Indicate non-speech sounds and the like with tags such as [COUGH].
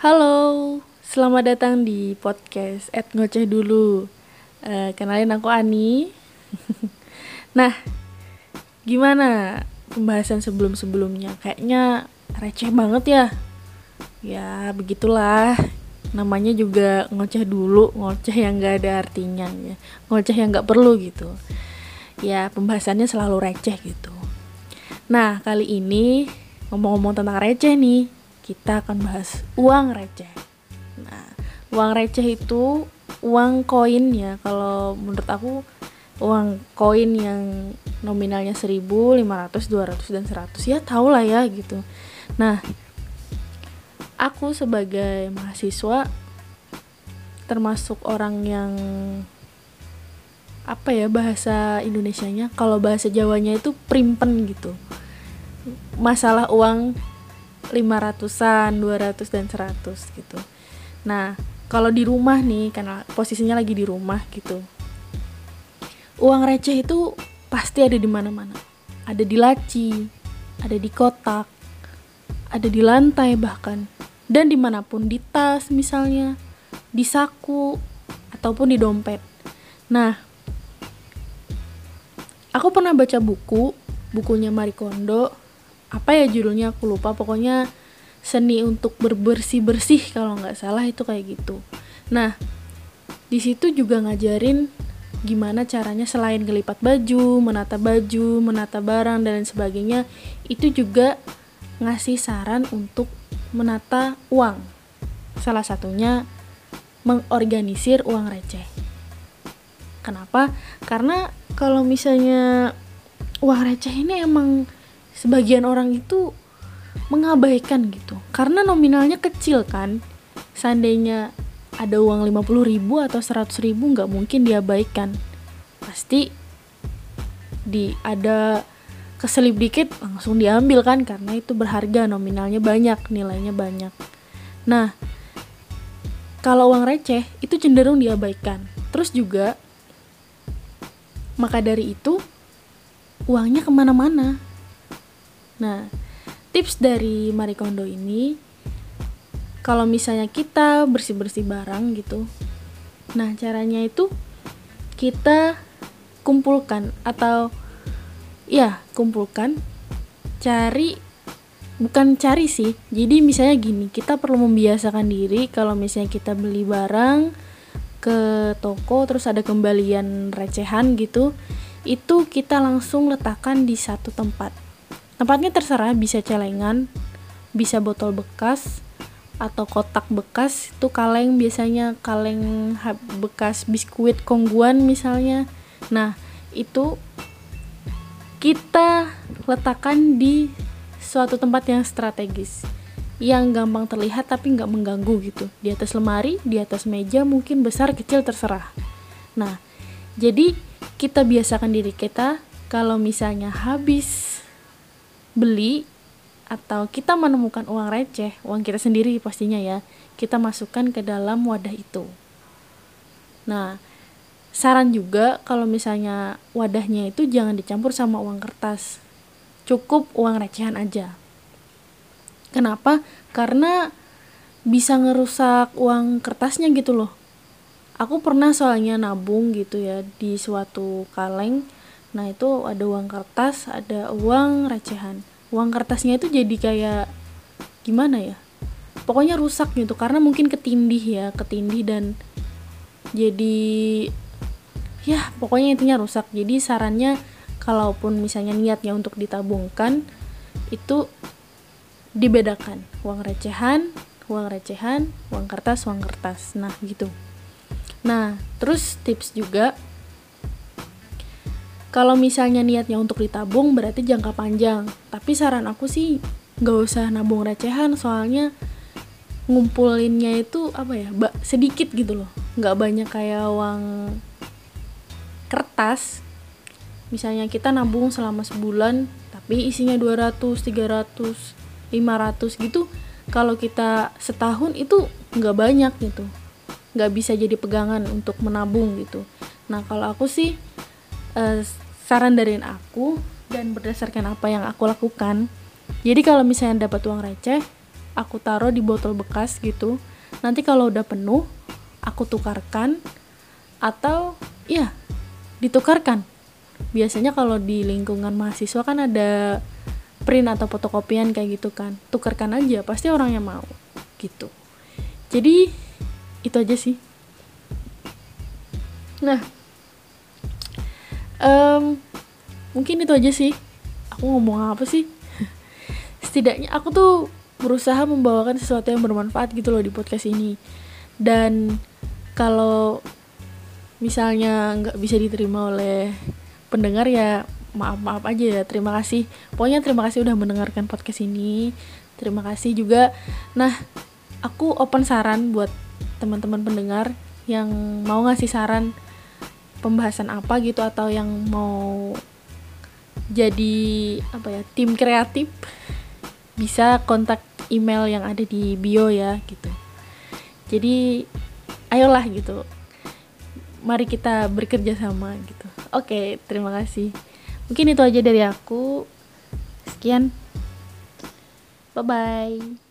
Halo, selamat datang di podcast Ed Ngoceh Dulu. Uh, Kenalin aku Ani. [LAUGHS] Nah, gimana pembahasan sebelum-sebelumnya? Kayaknya receh banget ya. Ya, begitulah. Namanya juga ngoceh dulu, ngoceh yang gak ada artinya ya. Ngoceh yang gak perlu gitu. Ya, pembahasannya selalu receh gitu. Nah, kali ini ngomong-ngomong tentang receh nih kita akan bahas uang receh. Nah, uang receh itu uang koin ya. Kalau menurut aku uang koin yang nominalnya 1000, 500, 200 dan 100 ya tau lah ya gitu. Nah, aku sebagai mahasiswa termasuk orang yang apa ya bahasa Indonesianya kalau bahasa Jawanya itu primpen gitu masalah uang 500-an, 200 dan 100 gitu. Nah, kalau di rumah nih karena posisinya lagi di rumah gitu. Uang receh itu pasti ada di mana-mana. Ada di laci, ada di kotak, ada di lantai bahkan dan di mana pun di tas misalnya, di saku ataupun di dompet. Nah, aku pernah baca buku, bukunya Marie Kondo apa ya judulnya? Aku lupa. Pokoknya seni untuk berbersih bersih kalau nggak salah itu kayak gitu. Nah di situ juga ngajarin gimana caranya selain ngelipat baju menata baju menata barang dan lain sebagainya itu juga ngasih saran untuk menata uang. Salah satunya mengorganisir uang receh. Kenapa? Karena kalau misalnya uang receh ini emang sebagian orang itu mengabaikan gitu. Karena nominalnya kecil kan. Seandainya ada uang 50 ribu atau 100 ribu nggak mungkin diabaikan pasti di ada keselip dikit langsung diambil kan karena itu berharga nominalnya banyak nilainya banyak. Nah kalau uang receh itu cenderung diabaikan. Terus juga maka dari itu uangnya ke mana-mana Nah, tips dari Marie Kondo ini kalau misalnya kita bersih-bersih barang gitu. Nah, caranya itu kita kumpulkan atau ya, kumpulkan cari bukan cari sih. Jadi misalnya gini, kita perlu membiasakan diri kalau misalnya kita beli barang ke toko terus ada kembalian recehan gitu, itu kita langsung letakkan di satu tempat Tempatnya terserah bisa celengan, bisa botol bekas atau kotak bekas. Itu kaleng biasanya kaleng bekas biskuit kongguan misalnya. Nah, itu kita letakkan di suatu tempat yang strategis yang gampang terlihat tapi nggak mengganggu gitu. Di atas lemari di atas meja mungkin besar kecil terserah. Nah jadi kita biasakan diri kita kalau misalnya habis beli atau kita menemukan uang receh, uang kita sendiri pastinya ya, kita masukkan ke dalam wadah itu. Nah, saran juga kalau misalnya wadahnya itu jangan dicampur sama uang kertas. Cukup uang recehan aja. Kenapa? Karena bisa ngerusak uang kertasnya gitu loh. Aku pernah soalnya nabung gitu ya di suatu kaleng Nah itu ada uang kertas, ada uang recehan. Uang kertasnya itu jadi kayak gimana ya? Pokoknya rusak gitu karena mungkin ketindih ya, ketindih dan jadi ya pokoknya intinya rusak. Jadi sarannya kalaupun misalnya niatnya untuk ditabungkan itu dibedakan uang recehan, uang recehan, uang kertas, uang kertas. Nah, gitu. Nah, terus tips juga kalau misalnya niatnya untuk ditabung berarti jangka panjang. Tapi saran aku sih nggak usah nabung recehan soalnya ngumpulinnya itu apa ya ba sedikit gitu loh. Nggak banyak kayak uang kertas. Misalnya kita nabung selama sebulan tapi isinya 200, 300, 500 gitu kalau kita setahun itu nggak banyak gitu. Nggak bisa jadi pegangan untuk menabung gitu. Nah kalau aku sih uh, saran dari aku dan berdasarkan apa yang aku lakukan. Jadi kalau misalnya dapat uang receh aku taruh di botol bekas gitu. Nanti kalau udah penuh aku tukarkan atau ya ditukarkan. Biasanya kalau di lingkungan mahasiswa kan ada print atau fotokopian kayak gitu kan. Tukarkan aja pasti orangnya mau gitu. Jadi itu aja sih. Nah um, mungkin itu aja sih. Aku ngomong apa sih? [LAUGHS] Setidaknya aku tuh berusaha membawakan sesuatu yang bermanfaat gitu loh di podcast ini. Dan kalau misalnya nggak bisa diterima oleh pendengar ya maaf maaf aja ya. Terima kasih. Pokoknya terima kasih udah mendengarkan podcast ini. Terima kasih juga. Nah aku open saran buat teman-teman pendengar yang mau ngasih saran pembahasan apa gitu atau yang mau jadi apa ya tim kreatif bisa kontak email yang ada di bio ya gitu. Jadi ayolah gitu. Mari kita bekerja sama gitu. Oke terima kasih. Mungkin itu aja dari aku. Sekian. Bye bye